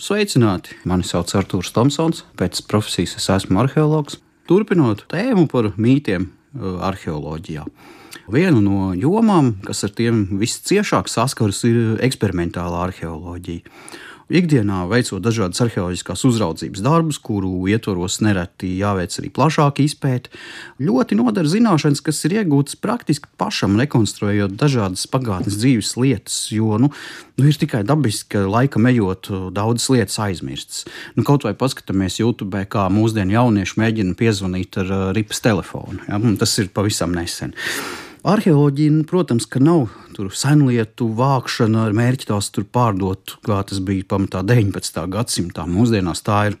Sveicināti! Mani sauc Arthurs Tomsons, pēc profesijas es esmu arheologs. Turpinot tēmu par mītiem uh, arheoloģijā. Viena no jomām, kas ar tiem visciešāk saskaras, ir eksperimentālā arheoloģija. Ikdienā veicot dažādas arheoloģiskās uzraudzības darbus, kuru ietvaros nereti jāveic arī plašāka izpēte, ļoti nodara zināšanas, kas ir iegūtas praktiski pašam rekonstruējot dažādas pagātnes dzīves lietas. Jo nu, nu, ir tikai dabiski, ka laika ejot, daudzas lietas aizmirstas. Nu, kaut vai paskatāmies YouTube, kā mūsdienu jaunieši mēģina piezvanīt ar uh, ripas telefonu. Ja? Tas ir pavisam nesen. Arheoloģija, protams, ka nav senlietu vākšana ar mērķi tās pārdot, kā tas bija pamatā 19. gadsimtā. Mūsdienās tā ir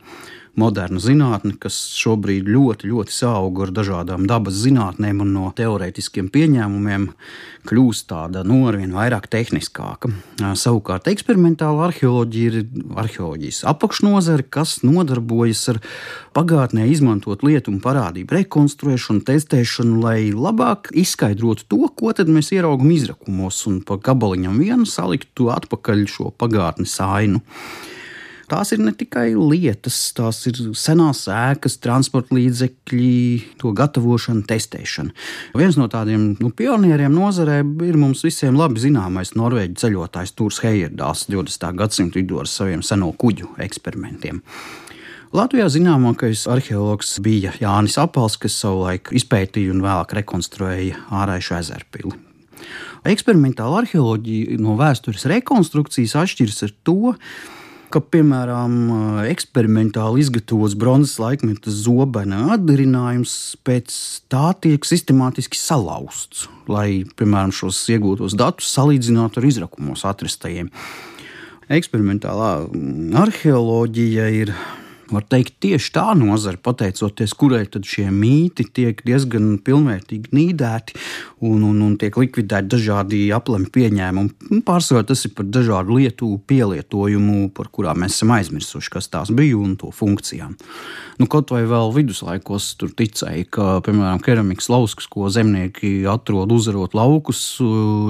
moderna zinātne, kas šobrīd ļoti, ļoti auga ar dažādām dabas zinātnēm un no teorētiskiem pieņēmumiem kļūst tāda nu, arvien vairāk tehniskāka. Savukārt eksperimentāla arheoloģija ir arheoloģijas apakšnodare, kas nodarbojas ar pagātnē izmantot lietu un parādību rekonstruēšanu, testēšanu, lai labāk izskaidrotu to, ko mēs ieraugām izrakumos un pa gabaliņam vienu saliktu atpakaļ šo pagātnes ainu. Tās ir ne tikai lietas, tās ir senās ēkas, transporta līdzekļi, to gatavošana, testēšana. Viens no tādiem nu, pionieriem nozarē ir mums visiem labi zināmais norvēģi ceļotājs Tūrs Heijerdāls 20. gadsimta vidū ar saviem seno kuģu eksperimentiem. Latvijā zināmākais arheologs bija Jānis Apels, kas savulaik izpētīja un vēlāk rekonstruēja ārēju ezerpili. Eksperimentāla arheoloģija no vēstures rekonstrukcijas atšķiras ar to, ka, piemēram, eksperimentāli izgatavots bronzas laikmeta zobena atdarinājums pēc tā tiek sistemātiski salauzts, lai, piemēram, šos iegūtos datus salīdzinātu ar izrakumos atrastajiem. Eksperimentālā arheoloģija ir var teikt, tieši tā nozare, pateicoties kurai šie mīti tiek diezgan pilnvērtīgi nīdēti un, un, un tiek likvidēti dažādi aplemti pieņēmumi. Pārsvarā tas ir par dažādu lietu pielietojumu, par kurām mēs esam aizmirsuši, kas tās bija un to funkcijām. Nu, kaut vai vēl viduslaikos tur ticēja, ka, piemēram, keramikas lauskas, ko zemnieki atrod uzvarot laukus,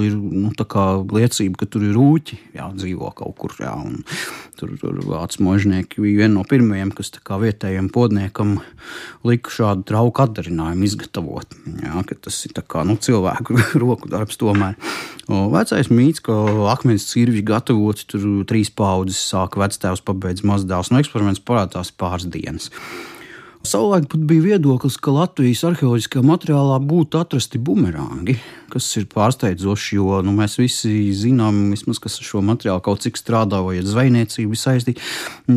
ir nu, liecība, ka tur ir rūķi, jā, dzīvo kaut kur. Jā, tur tur vācu možnieki bija viena no pirmajiem kas vietējiem podniekam lika šādu trauku atdarinājumu izgatavot. Jā, tas ir kā, nu, cilvēku roku darbs tomēr. Vecais mīts, ka akmens cirvi gatavoti tur trīs paudzes, sāka vectēvs, pabeidz mazdēls, no eksperiments parādās pāris dienas. Savulaik pat bija viedoklis, ka Latvijas arheoloģiskajā materiālā būtu atrasti bumerangi, kas ir pārsteidzoši, jo nu, mēs visi zinām, vismaz, kas ar šo materiālu kaut cik strādā vai ar zvejniecību saistīti.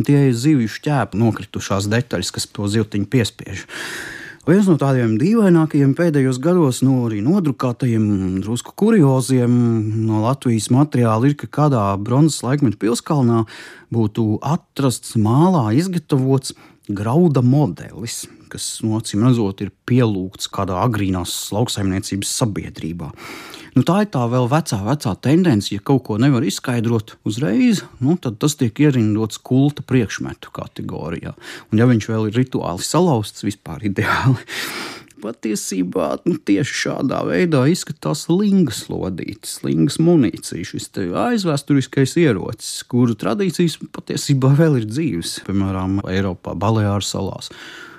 Tie ir zivju šķēpu nokritušās detaļas, kas to zivtiņu piespiež. Viens no tādiem dīvainākajiem pēdējos gados, no arī nodrukātajiem, drusku kurioziem no Latvijas materiāla ir, ka kādā bronzas laikmeta pilskalnā būtu atrasts mālā izgatavots grauda modelis, kas, no acīm redzot, ir pielūgts kādā agrīnās lauksaimniecības sabiedrībā. Nu, tā ir tā vēl vecā, vecā tendence, ja kaut ko nevar izskaidrot uzreiz, nu, tad tas tiek ierindots kulta priekšmetu kategorijā. Un, ja viņš vēl ir rituāli salauzts, vispār ideāli patiesībā nu, tieši šādā veidā izskatās lingas lodītes, lingas munīcija, šis aizvēsturiskais ierocis, kuru tradīcijas patiesībā vēl ir dzīves, piemēram, Eiropā, Baleāru salās.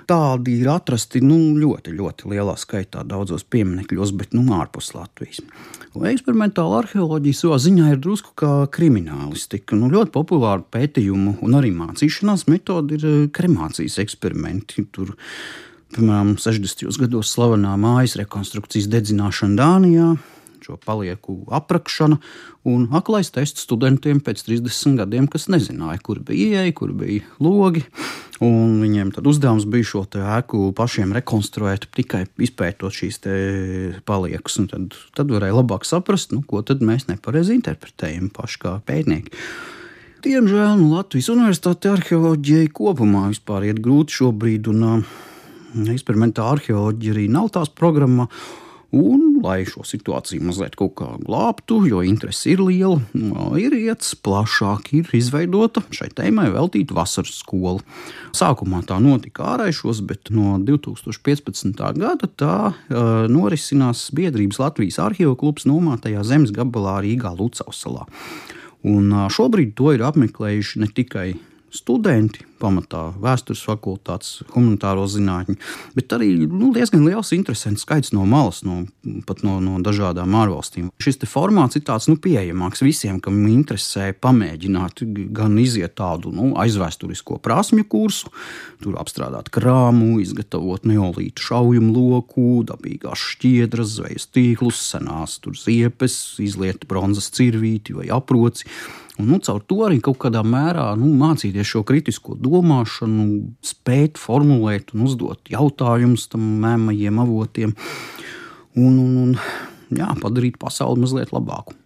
Tādi ir atrasti nu, ļoti, ļoti lielā skaitā daudzos pieminekļos, bet nu, ārpus Latvijas. Eksperimentāla arheoloģija savā ziņā ir drusku kā kriminālistika. Nu, ļoti populāra pētījumu un arī mācīšanās metode ir eh, kremācijas eksperimenti. Tur Piemēram, 60. gados slavenā mājas rekonstrukcijas dedzināšana Dānijā, šo palieku aprakšana un aklais tests studentiem pēc 30 gadiem, kas nezināja, kur bija ieeja, kur bija logi. Un viņiem tad uzdevums bija šo ēku pašiem rekonstruēt, tikai izpētot šīs paliekas. Tad, tad varēja labāk saprast, nu, ko mēs nepareizi interpretējam paši kā pētnieki. Diemžēl nu, Latvijas Universitāte arheoloģijai kopumā iet grūti šobrīd. Un, eksperimentāla arheoloģija arī nav tās programma. Un, lai šo situāciju mazliet kaut kā glābtu, jo interese ir liela, ir iets plašāk, ir izveidota šai tēmai veltīta vasaras skola. Sākumā tā notika ārēšos, bet no 2015. gada tā uh, norisinās biedrības Latvijas arhīvu klubs nomātajā zemes gabalā Rīgā Lucavsalā. Un uh, šobrīd to ir apmeklējuši ne tikai studenti, pamatā vēstures fakultātes, humanitāro zinātņu, bet arī nu, diezgan liels interesants skaits no malas, no, pat no, no dažādām ārvalstīm. Šis formāts ir tāds nu, pieejamāks visiem, kam interesē pamēģināt gan iziet tādu nu, aizvēsturisko prasmju kursu, tur apstrādāt krāmu, izgatavot neolītu šaujumu loku, dabīgās šķiedras, zvejas tīklus, senās ziepes, izliet bronzas cirvīti vai aproci Un, nu, caur to arī kaut kādā mērā nu, mācīties šo kritisko domāšanu, spēt formulēt un uzdot jautājumus tam mēmajiem avotiem un, un, un jā, padarīt pasauli mazliet labāku.